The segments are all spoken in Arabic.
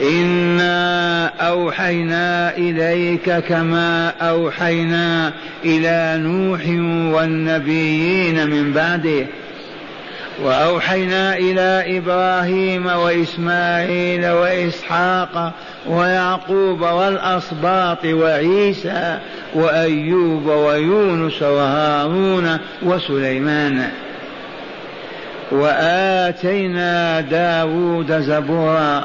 إنا أوحينا إليك كما أوحينا إلى نوح والنبيين من بعده. واوحينا إلى إبراهيم واسماعيل واسحاق ويعقوب والاسباط وعيسى وايوب ويونس وهارون وسليمان. واتينا داود زبورا.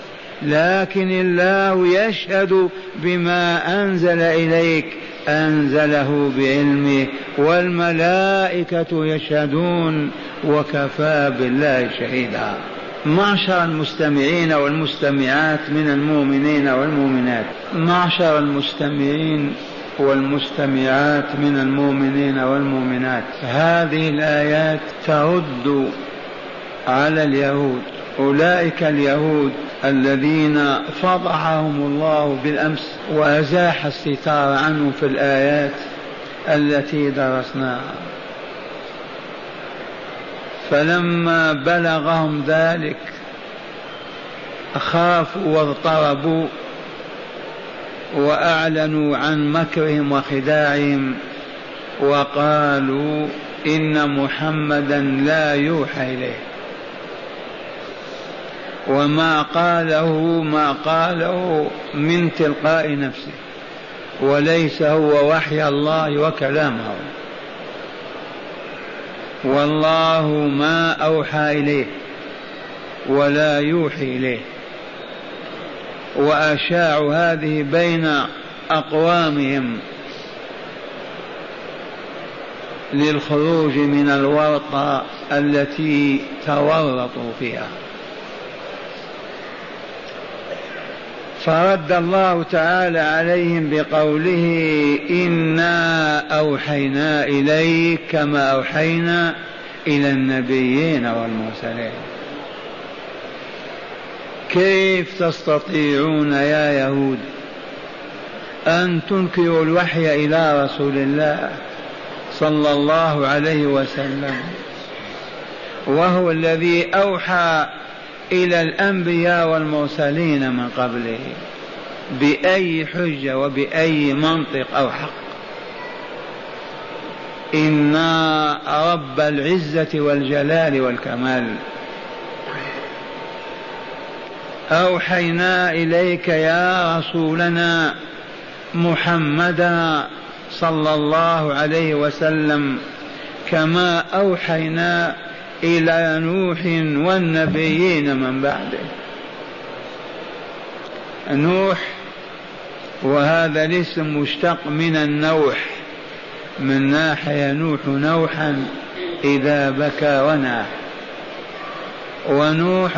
لكن الله يشهد بما أنزل إليك أنزله بعلمه والملائكة يشهدون وكفى بالله شهيدا. معشر المستمعين والمستمعات من المؤمنين والمؤمنات. معشر المستمعين والمستمعات من المؤمنين والمؤمنات. هذه الآيات ترد على اليهود. أولئك اليهود الذين فضحهم الله بالأمس وأزاح الستار عنهم في الآيات التي درسناها فلما بلغهم ذلك خافوا واضطربوا وأعلنوا عن مكرهم وخداعهم وقالوا إن محمدا لا يوحى إليه. وما قاله ما قاله من تلقاء نفسه وليس هو وحي الله وكلامه. والله ما أوحى إليه ولا يوحي إليه. واشاعوا هذه بين أقوامهم للخروج من الورطة التي تورطوا فيها. فرد الله تعالى عليهم بقوله إنا أوحينا إليك كما أوحينا إلى النبيين والمرسلين. كيف تستطيعون يا يهود أن تنكروا الوحي إلى رسول الله صلى الله عليه وسلم؟ وهو الذي أوحى إلى الأنبياء والمرسلين من قبله بأي حجة وبأي منطق أو حق. إن رب العزة والجلال والكمال. أوحينا إليك يا رسولنا محمدا صلى الله عليه وسلم كما أوحينا إلى نوح والنبيين من بعده. نوح وهذا الاسم مشتق من النوح من ناحية ينوح نوحا إذا بكى وناح ونوح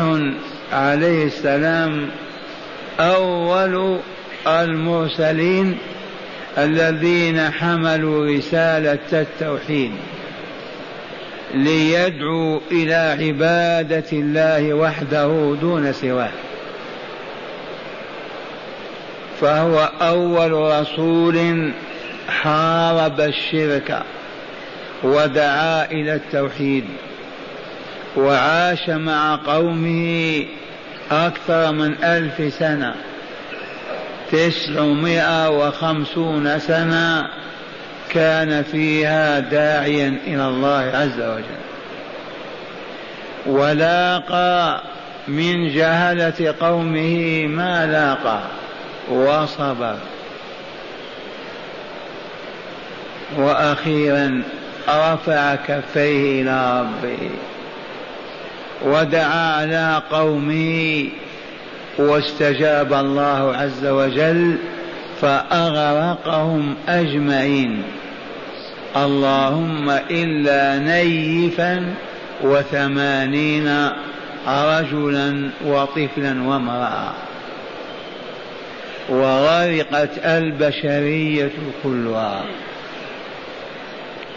عليه السلام أول المرسلين الذين حملوا رسالة التوحيد. ليدعو إلى عبادة الله وحده دون سواه. فهو أول رسول حارب الشرك ودعا إلى التوحيد وعاش مع قومه أكثر من ألف سنة تسعمائة وخمسون سنة كان فيها داعيا إلى الله عز وجل. ولاقى من جهلة قومه ما لاقى وصبر وأخيرا رفع كفيه إلى ربه. ودعا على قومه واستجاب الله عز وجل فأغرقهم أجمعين. اللهم إلا نيفا وثمانين رجلا وطفلا وامرأة. وغرقت البشرية كلها.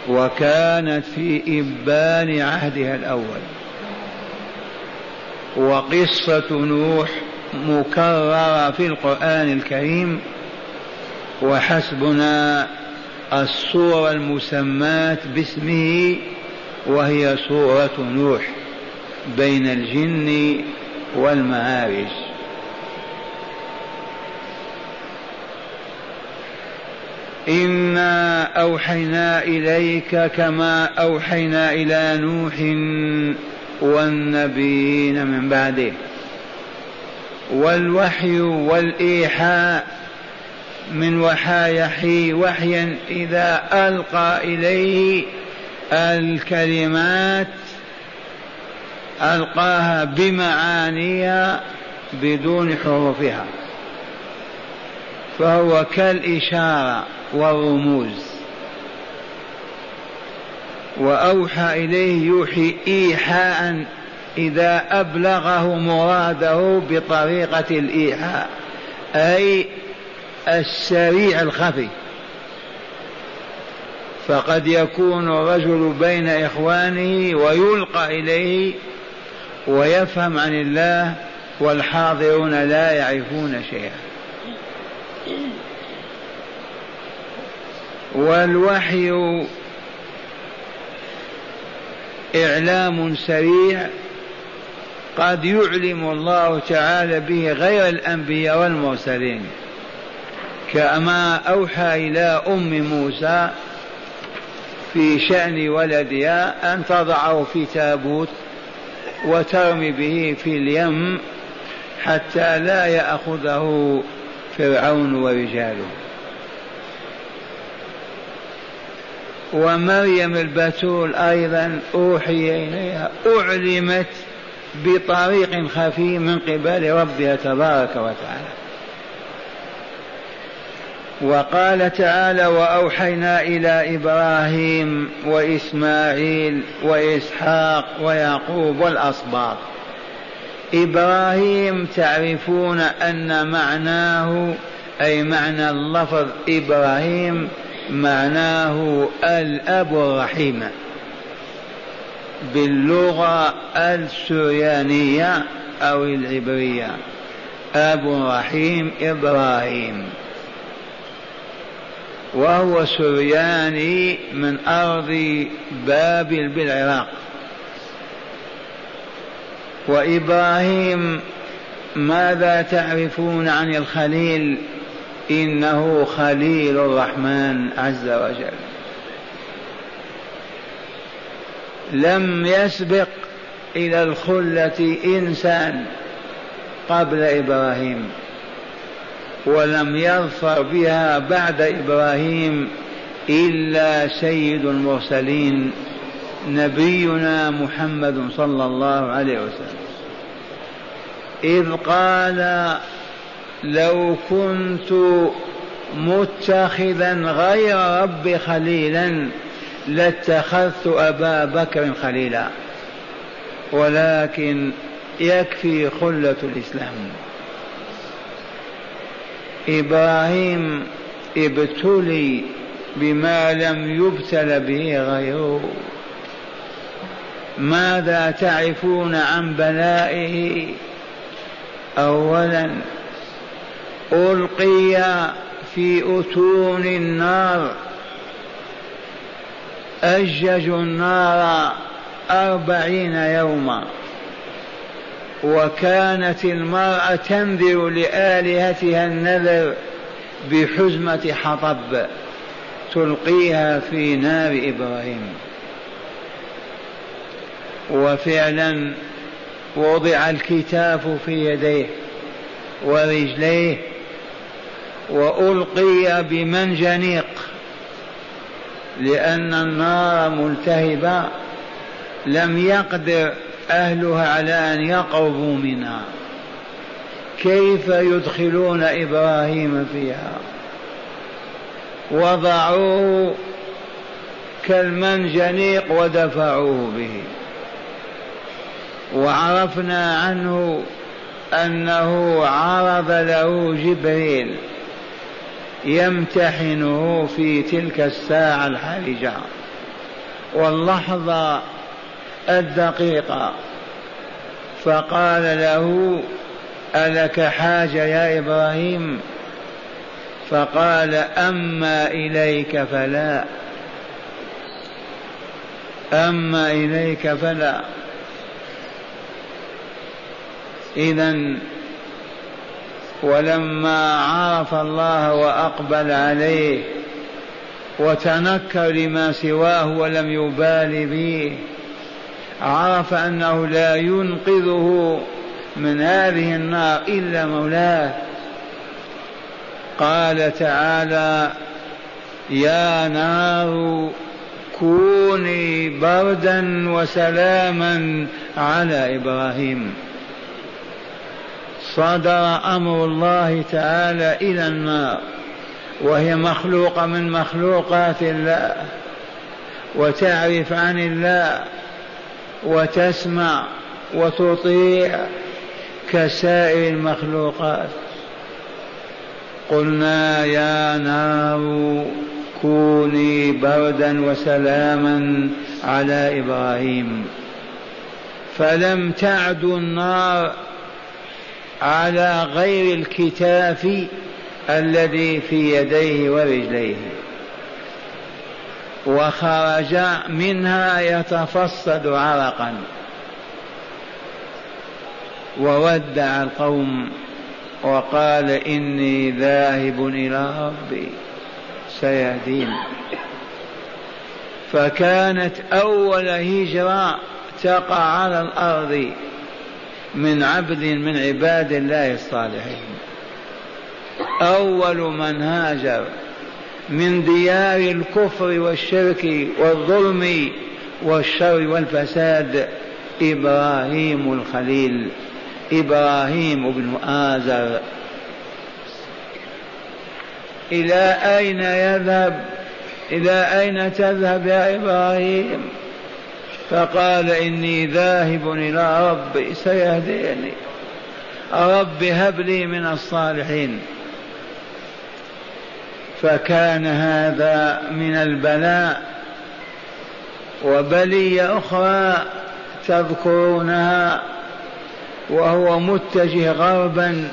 وكانت في إبان عهدها الأول. وقصة نوح مكررة في القرآن الكريم. وحسبنا الصورة المسماة باسمه وهي سورة نوح بين الجن والمعارج. إنا أوحينا إليك كما أوحينا إلى نوح والنبيين من بعده. والوحي والإيحاء من وحايحي وحيا إذا ألقى إليه الكلمات ألقاها بمعانيها بدون حروفها فهو كالإشارة والرموز. وأوحى إليه يوحي إيحاء إذا أبلغه مراده بطريقة الإيحاء أي السريع الخفي. فقد يكون الرجل بين إخوانه ويلقى إليه ويفهم عن الله والحاضرون لا يعرفون شيئا. والوحي إعلام سريع قد يعلم الله تعالى به غير الأنبياء والمرسلين. كما أوحى إلى أم موسى في شأن ولدها أن تضعه في تابوت وترمي به في اليم حتى لا يأخذه فرعون ورجاله. ومريم البتول أيضا أوحي إليها أعلمت بطريق خفي من قبل ربها تبارك وتعالى. وقال تعالى وأوحينا إلى إبراهيم وإسماعيل وإسحاق ويعقوب والأسباط. إبراهيم تعرفون أن معناه أي معنى اللفظ إبراهيم معناه الأب الرحيم. باللغة السريانية أو العبرية. أب رحيم إبراهيم. وهو سرياني من أرض بابل بالعراق. وإبراهيم ماذا تعرفون عن الخليل؟ إنه خليل الرحمن عز وجل. لم يسبق إلى الخلة إنسان قبل إبراهيم. ولم يظفر بها بعد إبراهيم إلا سيد المرسلين نبينا محمد صلى الله عليه وسلم. إذ قال لو كنت متخذا غير ربي خليلا لاتخذت أبا بكر خليلا ولكن يكفي خلة الإسلام. إبراهيم ابتلي بما لم يبتل به غيره. ماذا تعرفون عن بلائه؟ أولا ألقي في أتون النار. أججوا النار أربعين يوما. وكانت المرأة تنذر لآلهتها النذر بحزمة حطب تلقيها في نار إبراهيم. وفعلا وضع الكتاف في يديه ورجليه وألقي بمنجنيق لأن النار ملتهبة لم يقدر أهلها على أن يقربوا منها. كيف يدخلون إبراهيم فيها؟ وضعوه كالمنجنيق ودفعوه به. وعرفنا عنه أنه عرض له جبريل يمتحنه في تلك الساعة الحرجة. واللحظة الدقيقة. فقال له ألك حاجة يا إبراهيم؟ فقال أما إليك فلا. أما إليك فلا. إذا ولما عرف الله وأقبل عليه وتنكر لما سواه ولم يبال به عرف أنه لا ينقذه من هذه النار إلا مولاه. قال تعالى يا نار كوني بردا وسلاما على إبراهيم. صدر أمر الله تعالى إلى النار وهي مخلوقة من مخلوقات الله وتعرف عن الله. وتسمع وتطيع كسائر المخلوقات. قلنا يا نار كوني بردا وسلاما على إبراهيم. فلم تعد النار على غير الكتاف الذي في يديه ورجليه. وخرج منها يتفصد عرقا. وودع القوم وقال إني ذاهب إلى ربي سيهدين. فكانت أول هجرة تقع على الأرض من عبد من عباد الله الصالحين. أول من هاجر من ديار الكفر والشرك والظلم والشر والفساد إبراهيم الخليل إبراهيم بن آزر. إلى أين يذهب؟ إلى أين تذهب يا إبراهيم؟ فقال إني ذاهب إلى ربي سيهديني. رب هب لي من الصالحين. فكان هذا من البلاء وبلية أخرى تذكرونها وهو متجه غربا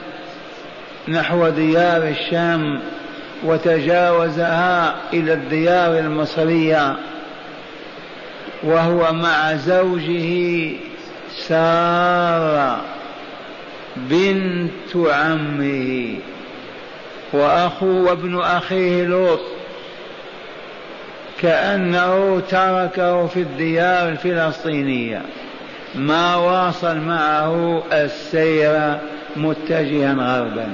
نحو ديار الشام وتجاوزها إلى الديار المصرية وهو مع زوجه سارة بنت عمه. وأخو وابن أخيه لوط كأنه تركه في الديار الفلسطينية ما واصل معه السير متجها غربا.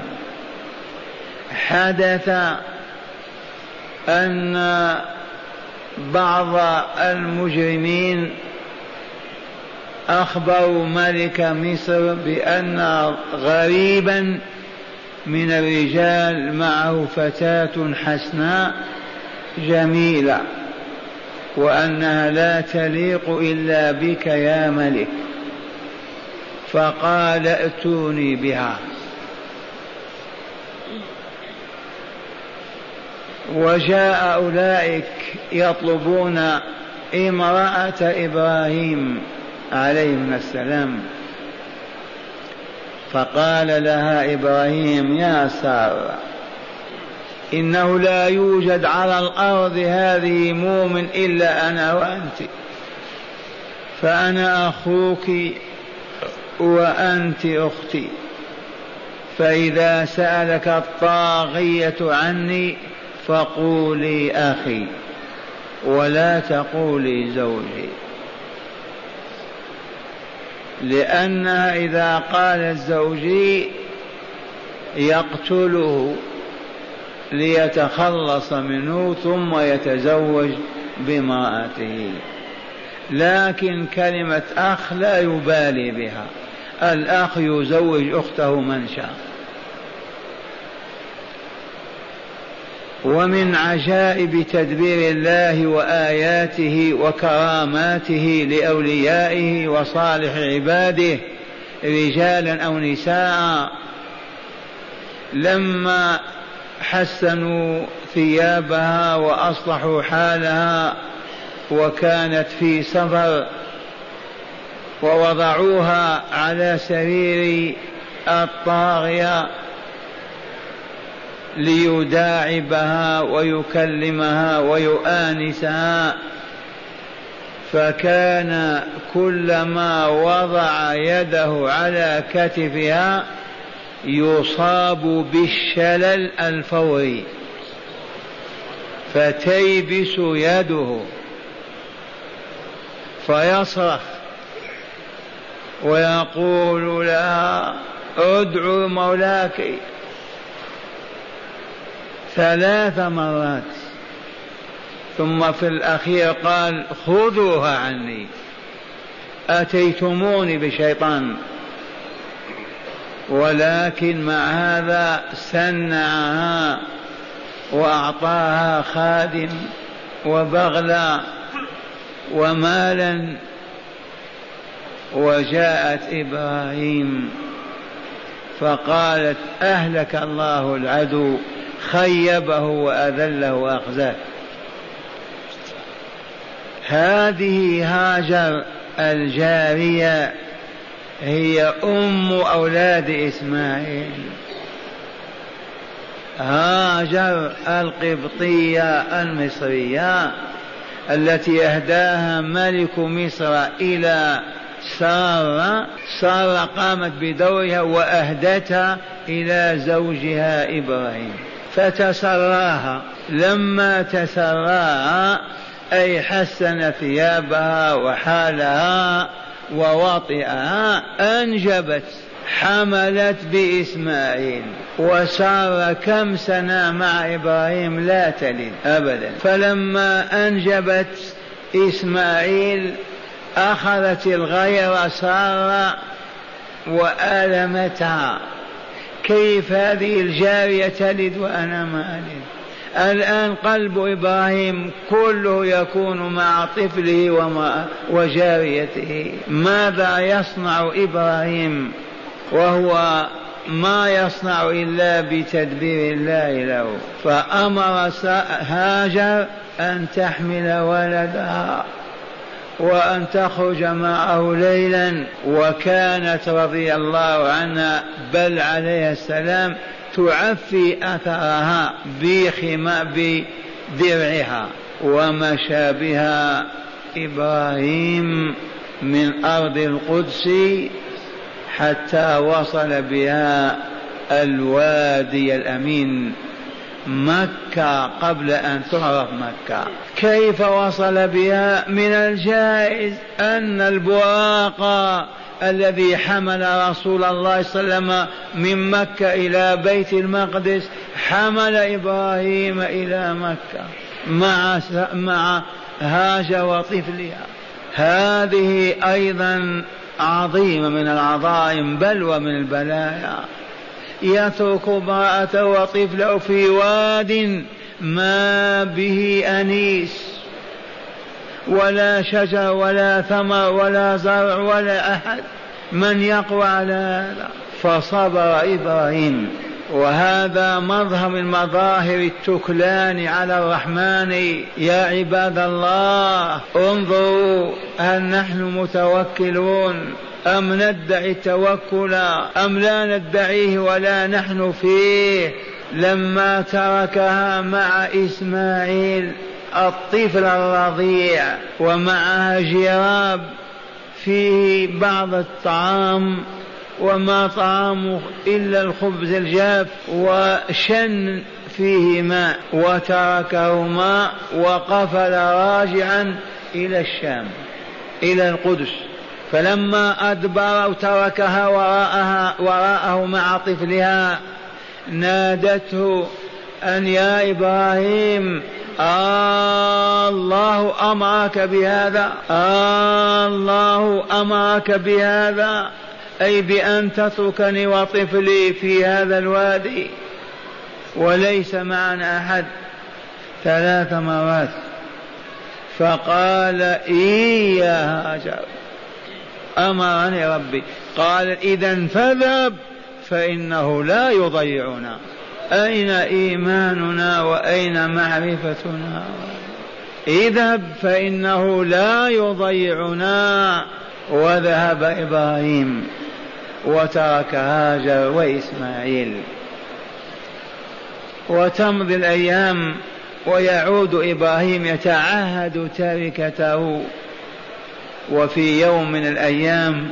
حدث أن بعض المجرمين أخبروا ملك مصر بأن غريبا من الرجال معه فتاة حسناء جميلة وأنها لا تليق إلا بك يا ملك. فقال ائتوني بها. وجاء أولئك يطلبون امرأة إبراهيم عليهما السلام. فقال لها إبراهيم يا سارة إنه لا يوجد على الأرض هذه مؤمن إلا أنا وأنت فأنا أخوك وأنت أختي فإذا سألك الطاغية عني فقولي أخي ولا تقولي زوجي. لأنها إذا قالت زوجي يقتله ليتخلص منه ثم يتزوج بامرأته. لكن كلمة أخ لا يبالي بها. الأخ يزوج أخته من شاء ومن عجائب تدبير الله وآياته وكراماته لأوليائه وصالح عباده رجالا أو نساء لما حسنوا ثيابها وأصلحوا حالها وكانت في سفر ووضعوها على سرير الطاغية ليداعبها ويكلمها ويؤانسها فكان كلما وضع يده على كتفها يصاب بالشلل الفوري فتيبس يده فيصرخ ويقول لها ادعو مولاك ثلاث مرات. ثم في الأخير قال خذوها عني. أتيتموني بشيطان. ولكن مع هذا سنعها وأعطاها خادم وبغلا ومالا. وجاءت إبراهيم فقالت أهلك الله العدو. خيبه وأذله وأخزاه. هذه هاجر الجارية هي أم أولاد إسماعيل. هاجر القبطية المصرية التي أهداها ملك مصر إلى سارة. سارة قامت بدورها وأهدتها إلى زوجها إبراهيم. فتسراها. لما تسراها أي حسن ثيابها وحالها ووطئها أنجبت حملت بإسماعيل وصار كم سنة مع إبراهيم لا تلد أبدا. فلما أنجبت إسماعيل أخذت الغير سارة وآلمتها. كيف هذه الجارية تلد وأنا ما ألد؟ الآن قلب إبراهيم كله يكون مع طفله ومع وجاريته. ماذا يصنع إبراهيم؟ وهو ما يصنع إلا بتدبير الله له. فأمر هاجر أن تحمل ولدها. وأن تخرج معه ليلا وكانت رضي الله عنها بل عليه السلام تعفي أثرها بخما بدرعها ومشى بها إبراهيم من أرض القدس حتى وصل بها الوادي الأمين. مكة قبل أن تعرف مكة. كيف وصل بها؟ من الجائز أن البراق الذي حمل رسول الله صلى الله عليه وسلم من مكة إلى بيت المقدس حمل إبراهيم إلى مكة مع مع هاجر وطفلها. هذه أيضا عظيمة من العظائم بل ومن البلايا. يترك امرأته وطفله في واد ما به أنيس. ولا شجر ولا ثمر ولا زرع ولا أحد من يقوى على هذا. فصبر إبراهيم. وهذا مظهر من مظاهر التكلان على الرحمن. يا عباد الله انظروا هل نحن متوكلون. أم ندعي التوكل أم لا ندعيه ولا نحن فيه؟ لما تركها مع إسماعيل الطفل الرضيع ومعها جراب فيه بعض الطعام وما طعامه إلا الخبز الجاف وشن فيه ماء وتركهما وقفل راجعا إلى الشام إلى القدس. فلما أدبر تركها وراءها وراءه مع طفلها نادته أن يا إبراهيم آه الله أمرك بهذا آه الله أمرك بهذا أي بأن تتركني وطفلي في هذا الوادي. وليس معنا أحد. ثلاث مرات. فقال إي يا هاجر أمرني ربي. قال إذا فاذهب فإنه لا يضيعنا. أين إيماننا وأين معرفتنا؟ اذهب فإنه لا يضيعنا. وذهب إبراهيم وترك هاجر وإسماعيل. وتمضي الأيام ويعود إبراهيم يتعهد تركته. وفي يوم من الأيام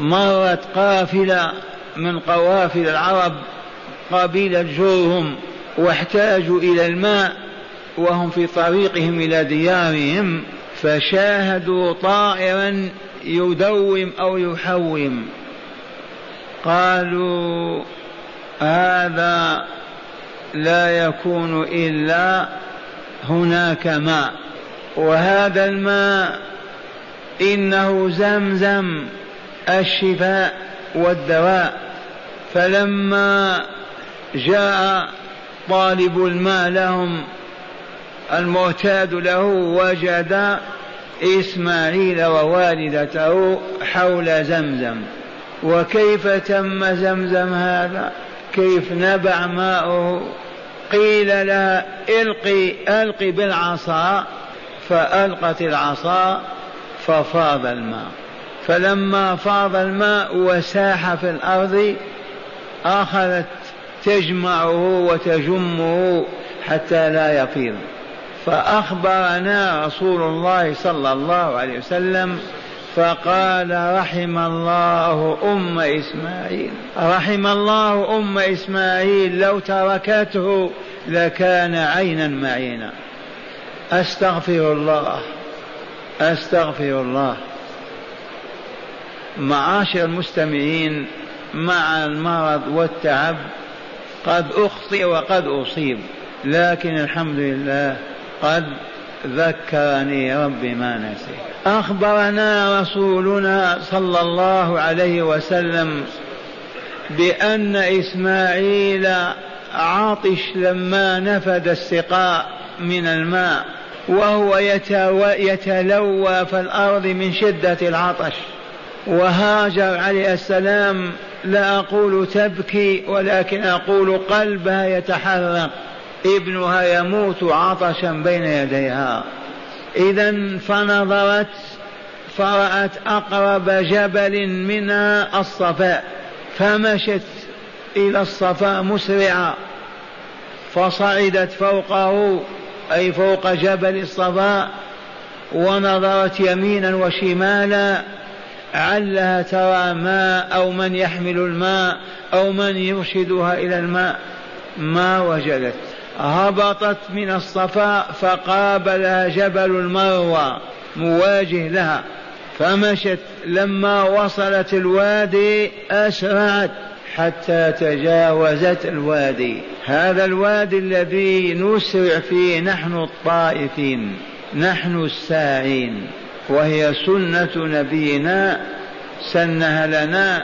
مرت قافلة من قوافل العرب قبيلة جرهم واحتاجوا إلى الماء وهم في طريقهم إلى ديارهم فشاهدوا طائرا يدوم أو يحوم. قالوا هذا لا يكون إلا هناك ماء وهذا الماء إنه زمزم الشفاء والدواء. فلما جاء طالب الماء لهم المعتاد له وجد إسماعيل ووالدته حول زمزم. وكيف تم زمزم هذا؟ كيف نبع ماؤه؟ قيل لها إلقي ألقي بالعصا. فألقت العصا ففاض الماء. فلما فاض الماء وساح في الأرض أخذت تجمعه وتجمه حتى لا يفيض فأخبرنا رسول الله صلى الله عليه وسلم فقال رحم الله أم إسماعيل. رحم الله أم إسماعيل لو تركته لكان عينا معينا. أستغفر الله. أستغفر الله. معاشر المستمعين مع المرض والتعب قد أخطئ وقد أصيب لكن الحمد لله قد ذكرني ربي ما نسي. أخبرنا رسولنا صلى الله عليه وسلم بأن إسماعيل عطش لما نفد السقاء من الماء. وهو يتلوى في الأرض من شدة العطش. وهاجر عليه السلام لا أقول تبكي ولكن أقول قلبها يتحرك. ابنها يموت عطشا بين يديها. إذا فنظرت فرأت أقرب جبل منها الصفاء. فمشت إلى الصفاء مسرعة فصعدت فوقه. أي فوق جبل الصفاء ونظرت يمينا وشمالا علها ترى ماء أو من يحمل الماء أو من يرشدها إلى الماء. ما وجدت. هبطت من الصفاء فقابلها جبل المروى مواجه لها. فمشت. لما وصلت الوادي أسرعت. حتى تجاوزت الوادي. هذا الوادي الذي نسرع فيه نحن الطائفين نحن الساعين وهي سنة نبينا سنها لنا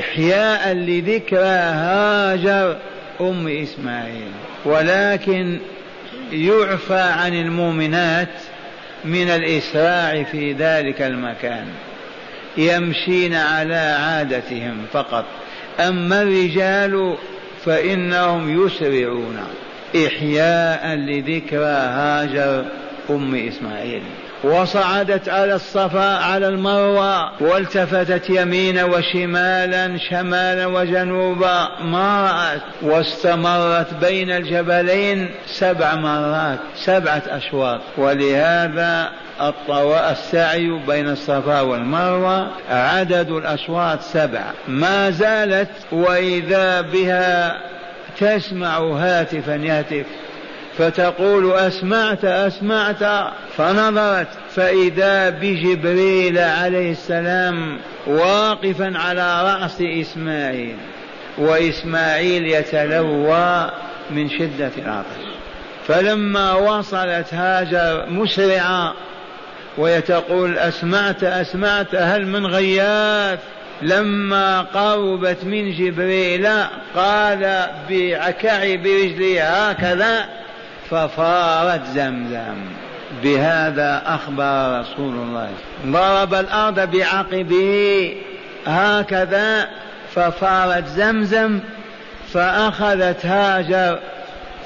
إحياء لذكرى هاجر أم إسماعيل. ولكن يعفى عن المؤمنات من الإسراع في ذلك المكان. يمشين على عادتهم فقط. أما الرجال فإنهم يسرعون. إحياء لذكرى هاجر أم إسماعيل. وصعدت على الصفا على المروى والتفتت يمينا وشمالا شمالا وجنوبا. ما رأت. واستمرت بين الجبلين سبع مرات سبعة أشواط. ولهذا السعي بين الصفا والمروة عدد الأشواط سبع. ما زالت وإذا بها تسمع هاتفا يهتف. فتقول أسمعت أسمعت. فنظرت فإذا بجبريل عليه السلام واقفا على رأس إسماعيل وإسماعيل يتلوى من شدة العطش. فلما وصلت هاجر مسرعة ويتقول أسمعت أسمعت هل من غياث لما قربت من جبريل قال بعكع برجلي هكذا ففارت زمزم. بهذا أخبر رسول الله. ضرب الأرض بعقبه هكذا ففارت زمزم فأخذت هاجر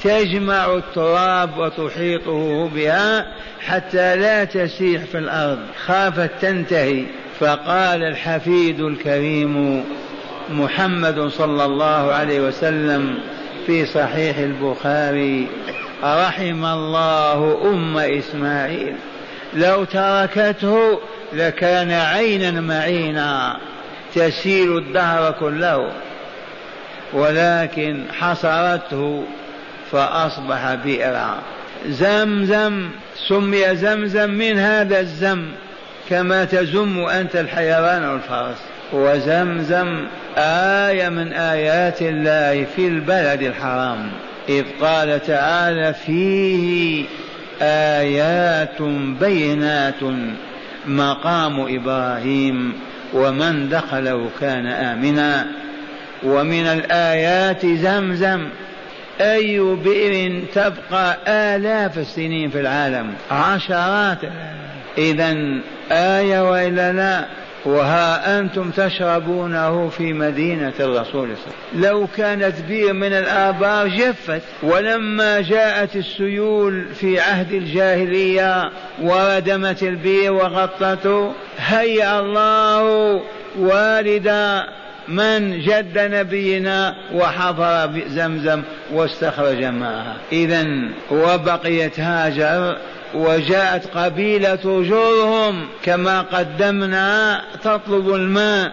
تجمع التراب وتحيطه بها حتى لا تسيح في الأرض. خافت تنتهي. فقال الحفيد الكريم محمد صلى الله عليه وسلم في صحيح البخاري رحم الله أم إسماعيل. لو تركته لكان عينا معينا تسيل الدهر كله. ولكن حصرته فأصبح بئرا زمزم سمي زمزم من هذا الزم كما تزم أنت الحيوان والفرس وزمزم آية من آيات الله في البلد الحرام. إذ قال تعالى فيه آيات بينات مقام إبراهيم ومن دخله كان آمنا. ومن الآيات زمزم أي بئر تبقى آلاف السنين في العالم؟ عشرات. إذا آية وإلا لا؟ وها أنتم تشربونه في مدينة الرسول لو كانت بير من الآبار جفت ولما جاءت السيول في عهد الجاهلية وردمت البير وغطته هيأ الله والد من جد نبينا وحضر زمزم واستخرج ماءها إذا وبقيت هاجر وجاءت قبيلة جرهم كما قدمنا تطلب الماء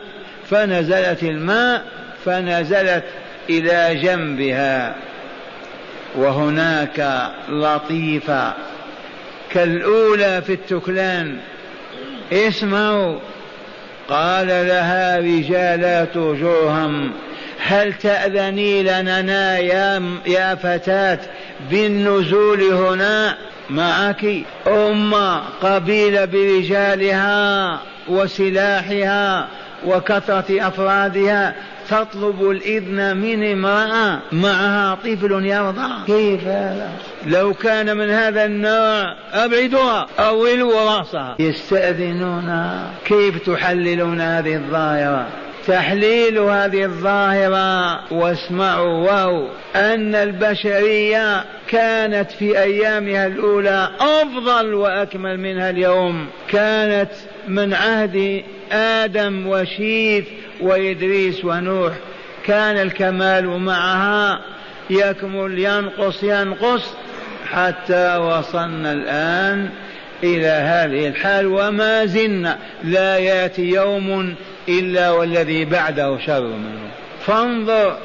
فنزلت الماء فنزلت إلى جنبها. وهناك لطيفة كالأولى في التكلان. اسمعوا. قال لها رجالات جرهم هل تأذني لنا يا, يا فتاة بالنزول هنا؟ معك. أمة قبيلة برجالها وسلاحها وكثرة أفرادها. تطلب الإذن من امرأة معها طفل يرضع كيف هذا لو كان من هذا النوع أبعدوها أولوا رأسها. يستأذنون. كيف تحللون هذه الظاهرة؟ تحليل هذه الظاهرة. واسمعوا واو. أن البشرية كانت في أيامها الأولى أفضل وأكمل منها اليوم. كانت من عهد آدم وشيث وإدريس ونوح. كان الكمال معها يكمل ينقص ينقص حتى وصلنا الآن إلى هذه الحال. وما زلنا لا يأتي يوم إلا والذي بعده شر منه. فانظر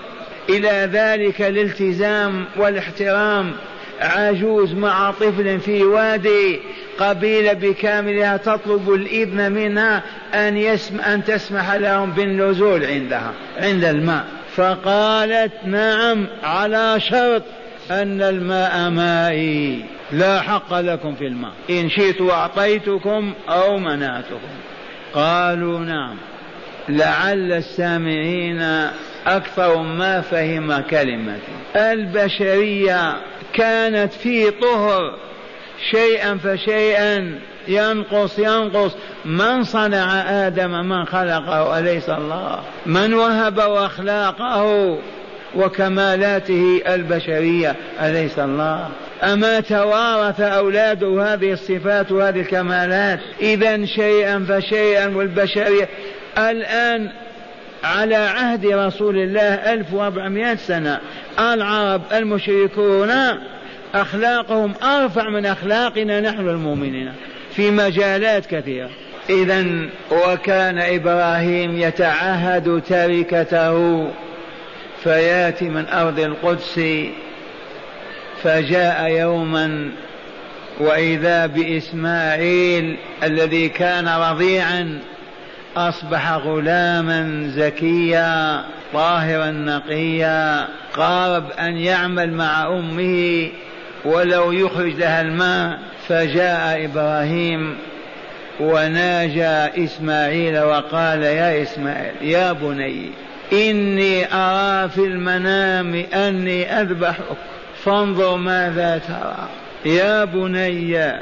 إلى ذلك الالتزام والاحترام. عجوز مع طفل في وادي قبيلة بكاملها تطلب الإذن منها أن يسم أن تسمح لهم بالنزول عندها عند الماء. فقالت نعم على شرط أن الماء مائي. لا حق لكم في الماء. إن شئت أعطيتكم أو منعتكم. قالوا نعم. لعل السامعين أكثر ما فهم كلمة. البشرية كانت في طهر شيئا فشيئا. ينقص ينقص. من صنع آدم من خلقه؟ أليس الله؟ من وهب أخلاقه وكمالاته البشرية؟ أليس الله؟ أما توارث أولاده هذه الصفات وهذه الكمالات؟ إذا شيئا فشيئا والبشرية. الآن على عهد رسول الله 1400 سنة العرب المشركون أخلاقهم أرفع من أخلاقنا نحن المؤمنين في مجالات كثيرة. إذا وكان إبراهيم يتعهد تركته فيأتي من أرض القدس فجاء يوما وإذا بإسماعيل الذي كان رضيعا أصبح غلاما زكيا طاهرا نقيا قارب أن يعمل مع أمه. ولو يخرج لها الماء فجاء إبراهيم وناجى إسماعيل وقال يا إسماعيل يا بني إني أرى في المنام أني أذبحك فانظر ماذا ترى. يا بني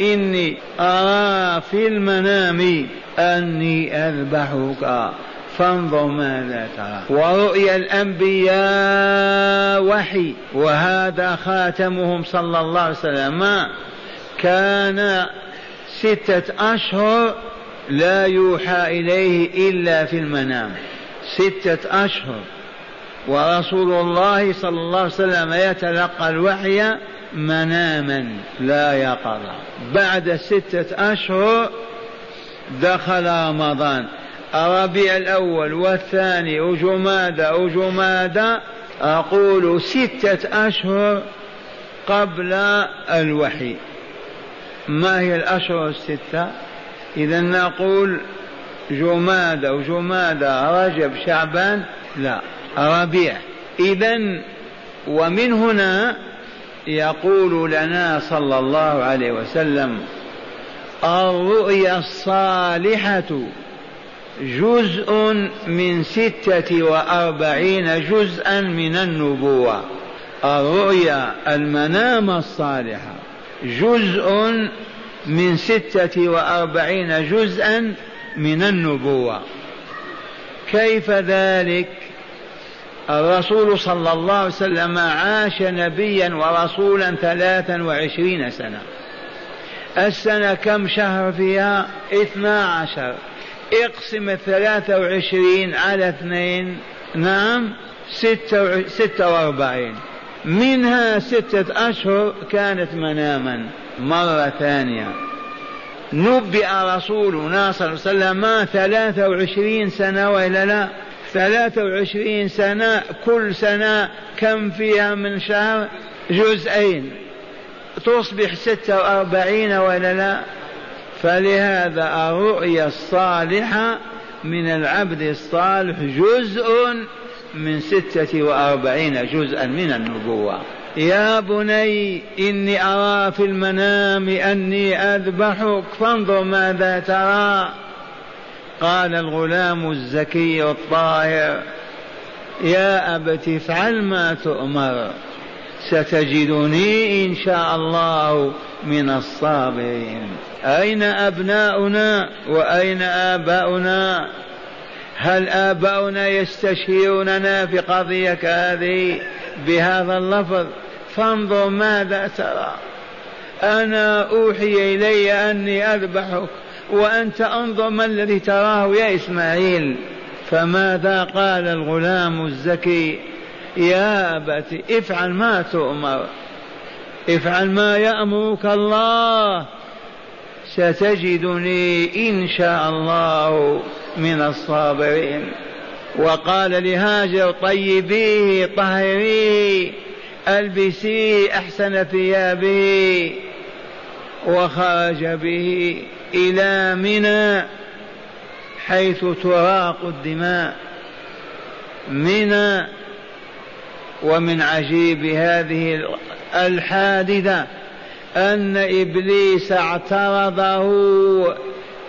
إني أرى في المنام أني أذبحك. فانظر ماذا ترى. ورؤيا الأنبياء وحي. وهذا خاتمهم صلى الله عليه وسلم. كان ستة أشهر لا يوحى إليه إلا في المنام. ستة أشهر. ورسول الله صلى الله عليه وسلم يتلقى الوحي مناما لا يقظة بعد ستة أشهر دخل رمضان. الربيع الأول والثاني وجمادة وجمادة أقول ستة أشهر قبل الوحي. ما هي الأشهر الستة؟ إذا نقول جمادة وجمادة رجب شعبان لا ربيع إذا ومن هنا يقول لنا صلى الله عليه وسلم الرؤيا الصالحة. جزء من ستة وأربعين جزءا من النبوة. الرؤيا المنام الصالحة. جزء من ستة وأربعين جزءا من النبوة. كيف ذلك؟ الرسول صلى الله عليه وسلم عاش نبيا ورسولا ثلاثا وعشرين سنة. السنة كم شهر فيها؟ اثنا عشر. اقسم الثلاثة وعشرين على اثنين نعم ستة, ستة وأربعين. منها ستة أشهر كانت مناما مرة ثانية. نبئ رسولنا صلى الله عليه وسلم ثلاثة وعشرين سنة وإلا لا؟ ثلاثة وعشرين سنة كل سنة كم فيها من شهر؟ جزئين. تصبح ستة وأربعين ولا لا؟ فلهذا الرؤيا الصالحة من العبد الصالح جزء من ستة وأربعين جزءا من النبوة. يا بني إني أرى في المنام أني أذبحك فانظر ماذا ترى. قال الغلام الزكي الطاهر يا أبت افعل ما تؤمر. ستجدني إن شاء الله من الصابرين. أين أبناؤنا وأين آباؤنا؟ هل آباؤنا يستشيروننا في قضية هذه بهذا اللفظ. فانظر ماذا ترى. أنا أوحي إلي أني أذبحك وأنت أنظر ما الذي تراه يا إسماعيل. فماذا قال الغلام الزكي؟ يا أبت افعل ما تؤمر. افعل ما يأمرك الله. ستجدني إن شاء الله من الصابرين. وقال لهاجر طيبيه طهريه البسيه أحسن ثيابه وخرج به إلى منى حيث تراق الدماء. منى ومن عجيب هذه الحادثة أن إبليس اعترضه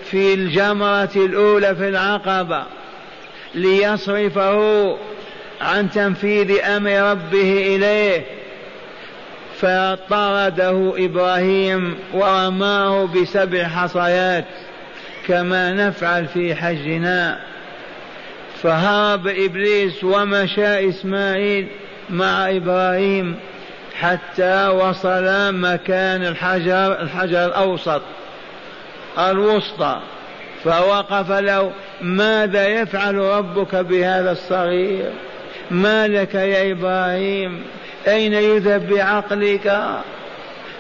في الجمرة الأولى في العقبة ليصرفه عن تنفيذ أمر ربه إليه فطرده إبراهيم ورماه بسبع حصيات كما نفعل في حجنا. فهرب إبليس ومشى إسماعيل مع إبراهيم حتى وصل مكان الحجر الحجر الأوسط الوسطى. فوقف له ماذا يفعل ربك بهذا الصغير؟ ما لك يا إبراهيم؟ أين يذهب بعقلك؟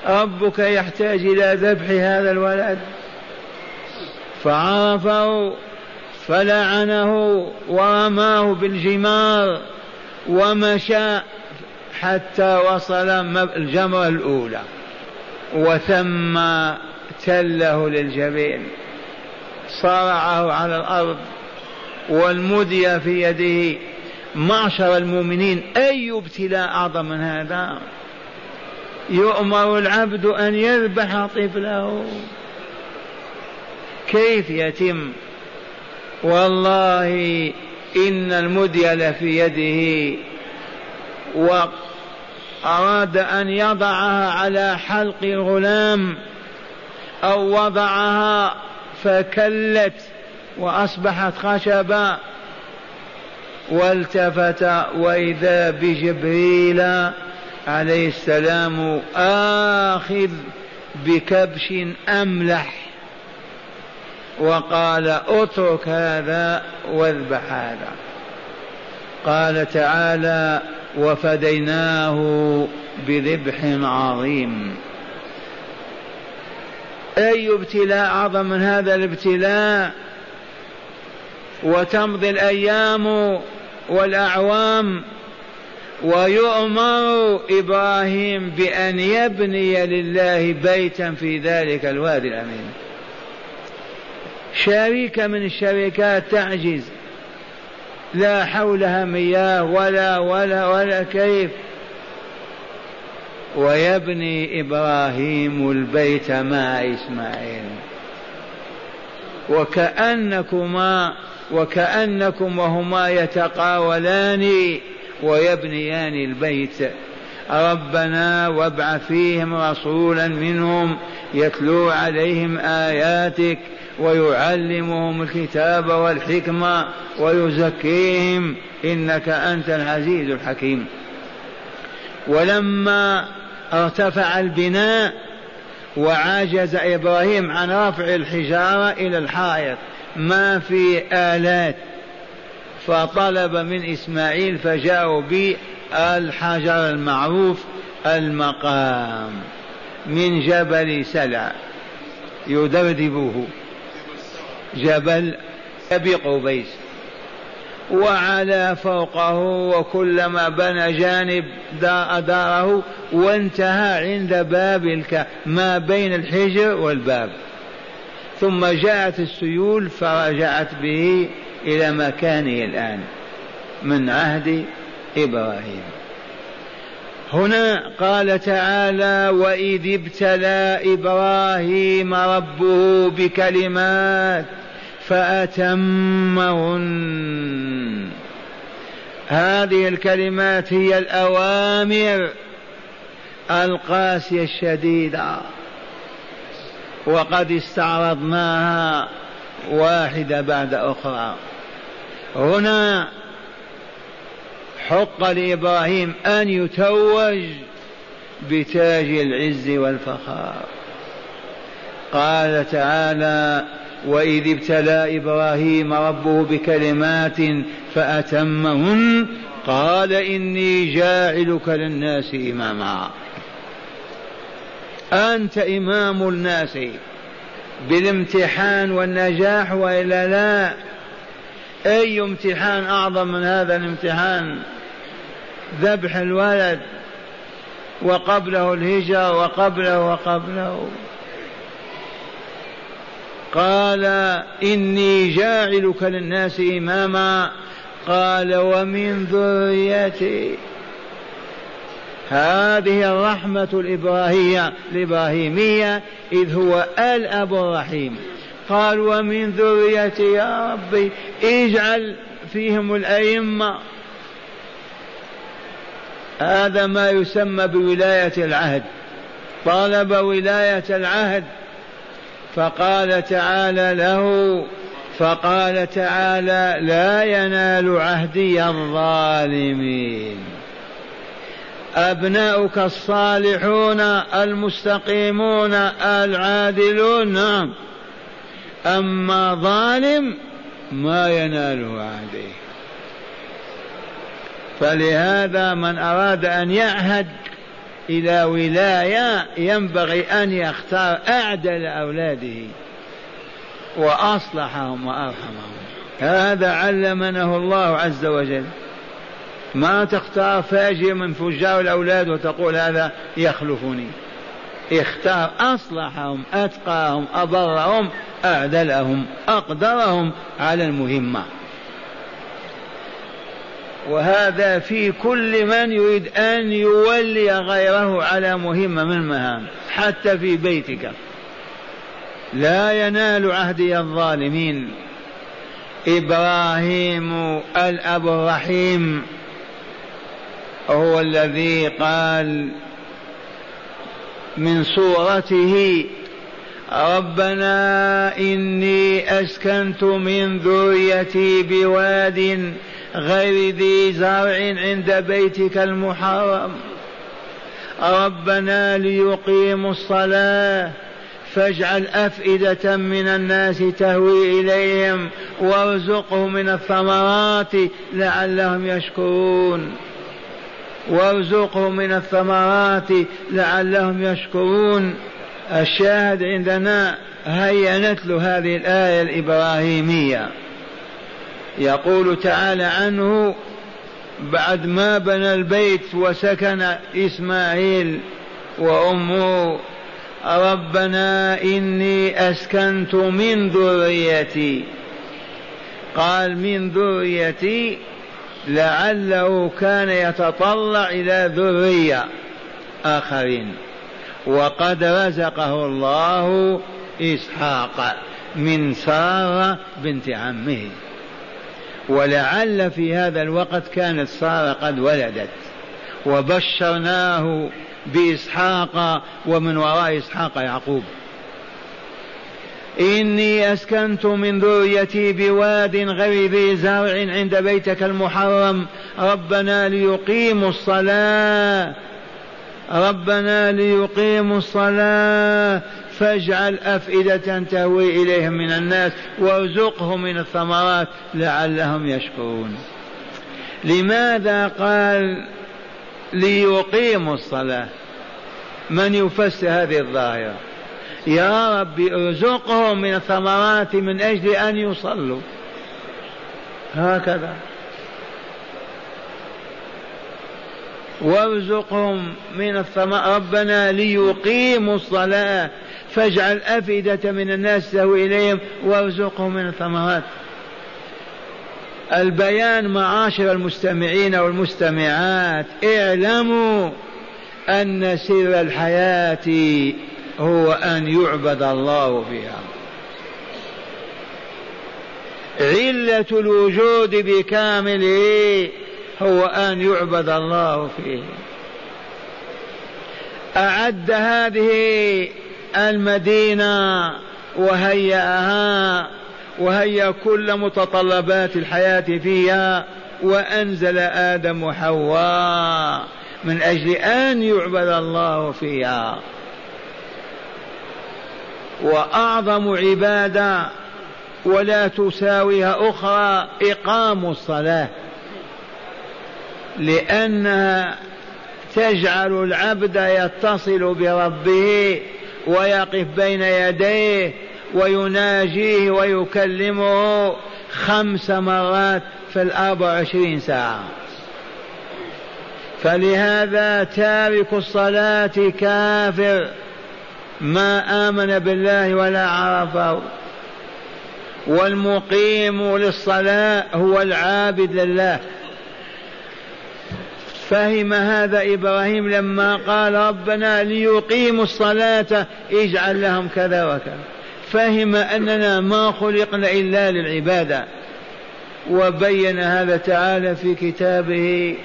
ربك يحتاج إلى ذبح هذا الولد. فعرفه فلعنه ورماه بالجمار. ومشى حتى وصل الجمرة الأولى. وثم تله للجبين. صرعه على الأرض والمدي في يده. معشر المؤمنين أي ابتلاء أعظم من هذا؟ يؤمر العبد أن يذبح طفله. كيف يتم؟ والله إن المدي لفي يده. أراد أن يضعها على حلق الغلام أو وضعها فكلت وأصبحت خشبا والتفت وإذا بجبريل عليه السلام آخذ بكبش أملح. وقال اترك هذا واذبح هذا. قال تعالى وفديناه بذبح عظيم. أي ابتلاء أعظم من هذا الابتلاء؟ وتمضي الأيام والأعوام ويؤمر إبراهيم بأن يبني لله بيتا في ذلك الوادي الأمين. شريكة من الشركات تعجز. لا حولها مياه ولا ولا ولا كيف. ويبني إبراهيم البيت مع إسماعيل. وكأنكما وكأنكم وهما يتقاولان ويبنيان البيت. ربنا وابعث فيهم رسولا منهم يتلو عليهم آياتك ويعلمهم الكتاب والحكمة ويزكيهم إنك أنت العزيز الحكيم. ولما ارتفع البناء وعجز إبراهيم عن رفع الحجارة إلى الحائط ما في آلات فطلب من إسماعيل فجاءوا بالحجر المعروف المقام. من جبل سلع يدردبه جبل أبي قبيس. وعلى فوقه وكلما بنى جانب داره وانتهى عند باب ما بين الحجر والباب. ثم جاءت السيول فرجعت به إلى مكانه الآن. من عهد إبراهيم. هنا قال تعالى وإذ ابتلى إبراهيم ربه بكلمات فأتمهن. هذه الكلمات هي الأوامر القاسية الشديدة. وقد استعرضناها واحدة بعد أخرى. هنا حق لإبراهيم أن يتوج بتاج العز والفخار. قال تعالى وإذ ابتلى إبراهيم ربه بكلمات فأتمهن قال إني جاعلك للناس إماما. أنت إمام الناس بالامتحان والنجاح وإلا لا. أي امتحان أعظم من هذا الامتحان؟ ذبح الولد وقبله الهجرة وقبله وقبله. قال إني جاعلك للناس إماما. قال ومن ذريتي. هذه الرحمة الإبراهيمية الإبراهيمية إذ هو الأب الرحيم. قال ومن ذريتي يا ربي اجعل فيهم الأئمة هذا ما يسمى بولاية العهد. طلب ولاية العهد. فقال تعالى له فقال تعالى لا ينال عهدي الظالمين. أبناؤك الصالحون المستقيمون العادلون نعم. أما ظالم ما يناله عهده. فلهذا من أراد أن يعهد إلى ولاية ينبغي أن يختار أعدل أولاده وأصلحهم وأرحمهم. هذا علمنه الله عز وجل. ما تختار فاجر من فجار الأولاد وتقول هذا يخلفني. اختار أصلحهم أتقاهم أبرهم أعدلهم أقدرهم على المهمة. وهذا في كل من يريد أن يولي غيره على مهمة من المهام حتى في بيتك. لا ينال عهدي الظالمين. إبراهيم الأب الرحيم هو الذي قال من صورته ربنا إني أسكنت من ذريتي بواد غير ذي زرع عند بيتك المحرم. ربنا ليقيموا الصلاة فاجعل أفئدة من الناس تهوي إليهم وارزقهم من الثمرات لعلهم يشكرون. وارزقهم من الثمرات لعلهم يشكرون. الشاهد عندنا هيا نتلو هذه الآية الإبراهيمية. يقول تعالى عنه بعد ما بنى البيت وسكن إسماعيل وأمه ربنا إني أسكنت من ذريتي. قال من ذريتي لعله كان يتطلع إلى ذرية آخرين. وقد رزقه الله إسحاق من سارة بنت عمه. ولعل في هذا الوقت كانت سارة قد ولدت وبشرناه بإسحاق ومن وراء إسحاق يعقوب. إني أسكنت من ذريتي بواد غير ذي زرع عند بيتك المحرم. ربنا ليقيموا الصلاة. ربنا ليقيموا الصلاة. فاجعل أفئدة تهوي إليهم من الناس وارزقهم من الثمرات لعلهم يشكرون. لماذا قال ليقيموا الصلاة؟ من يفسر هذه الظاهرة؟ يا رب ارزقهم من الثمرات من أجل أن يصلوا. هكذا. وارزقهم من الثمر ربنا ليقيموا الصلاة. فاجعل أفئدة من الناس تهوي إليهم وارزقهم من الثمرات. البيان معاشر المستمعين والمستمعات. اعلموا أن سر الحياة هو أن يعبد الله فيها. علة الوجود بكامله هو أن يعبد الله فيه. أعد هذه المدينة وهيأها وهيأ كل متطلبات الحياة فيها وأنزل آدم وحواء من أجل أن يعبد الله فيها. وأعظم عبادة ولا تساويها أخرى إقام الصلاة لأنها تجعل العبد يتصل بربه ويقف بين يديه ويناجيه ويكلمه خمس مرات في الأربع وعشرين ساعة. فلهذا تارك الصلاة كافر. ما آمن بالله ولا عرفه. والمقيم للصلاة هو العابد لله. فهم هذا إبراهيم لما قال ربنا ليقيموا الصلاة اجعل لهم كذا وكذا. فهم أننا ما خلقنا إلا للعبادة وبين هذا تعالى في كتابه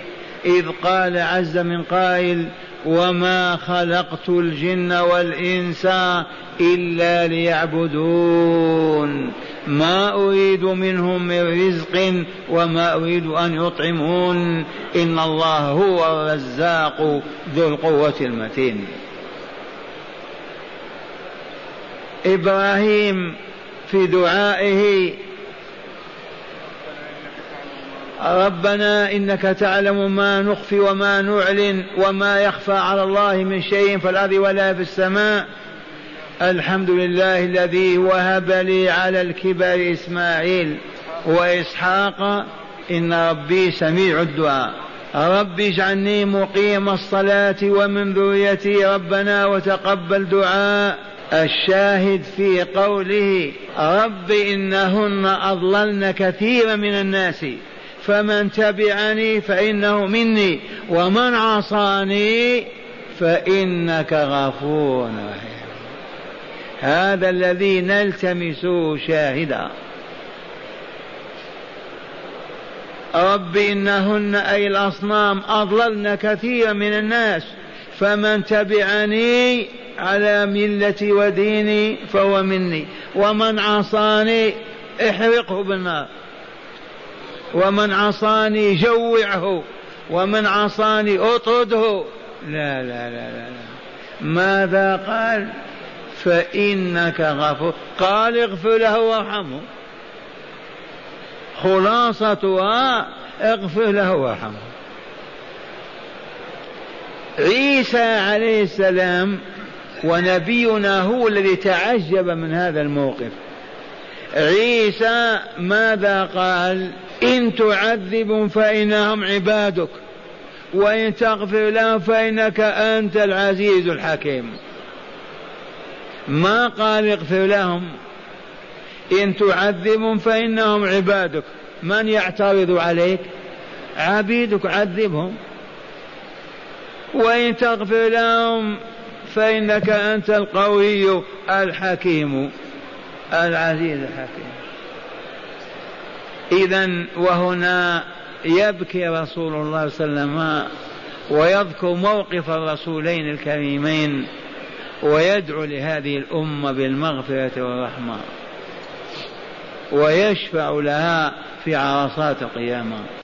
إذ قال عز من قائل وما خلقت الجن والإنس إلا ليعبدون ما أريد منهم من رزق وما أريد أن يطعمون إن الله هو الرزاق ذو القوة المتين إبراهيم في دعائه ربنا إنك تعلم ما نخفي وما نعلن وما يخفى على الله من شيء في الأرض ولا في السماء. الحمد لله الذي وهب لي على الكبر إسماعيل وإسحاق. إن ربي سميع الدعاء. رب اجعلني مقيم الصلاة ومن ذريتي ربنا وتقبل دعاء الشاهد في قوله رب إنهن أضللن كثيرا من الناس. فمن تبعني فإنه مني ومن عصاني فإنك غفور رحيم. هذا الذي نلتمسه شاهدا. رب إنهن أي الأصنام أضللن كثيرا من الناس فمن تبعني على ملتي وديني فهو مني ومن عصاني احرقه بالنار. ومن عصاني جوعه ومن عصاني أطرده. لا لا لا لا, لا. ماذا قال؟ فإنك غفور. قال اغفر له وارحمه. خلاصتها اغفر له وارحمه. عيسى عليه السلام ونبينا هو الذي تعجب من هذا الموقف. عيسى ماذا قال؟ إن تعذبهم فإنهم عبادك وإن تغفر لهم فإنك أنت العزيز الحكيم. ما قال اغفر لهم؟ إن تعذبهم فإنهم عبادك. من يعترض عليك؟ عبيدك عذبهم. وإن تغفر لهم فإنك أنت القوي الحكيم العزيز الحكيم. إذا وهنا يبكي رسول الله صلى الله عليه وسلم ويذكر موقف الرسولين الكريمين ويدعو لهذه الأمة بالمغفرة والرحمة ويشفع لها في عرصات القيامة.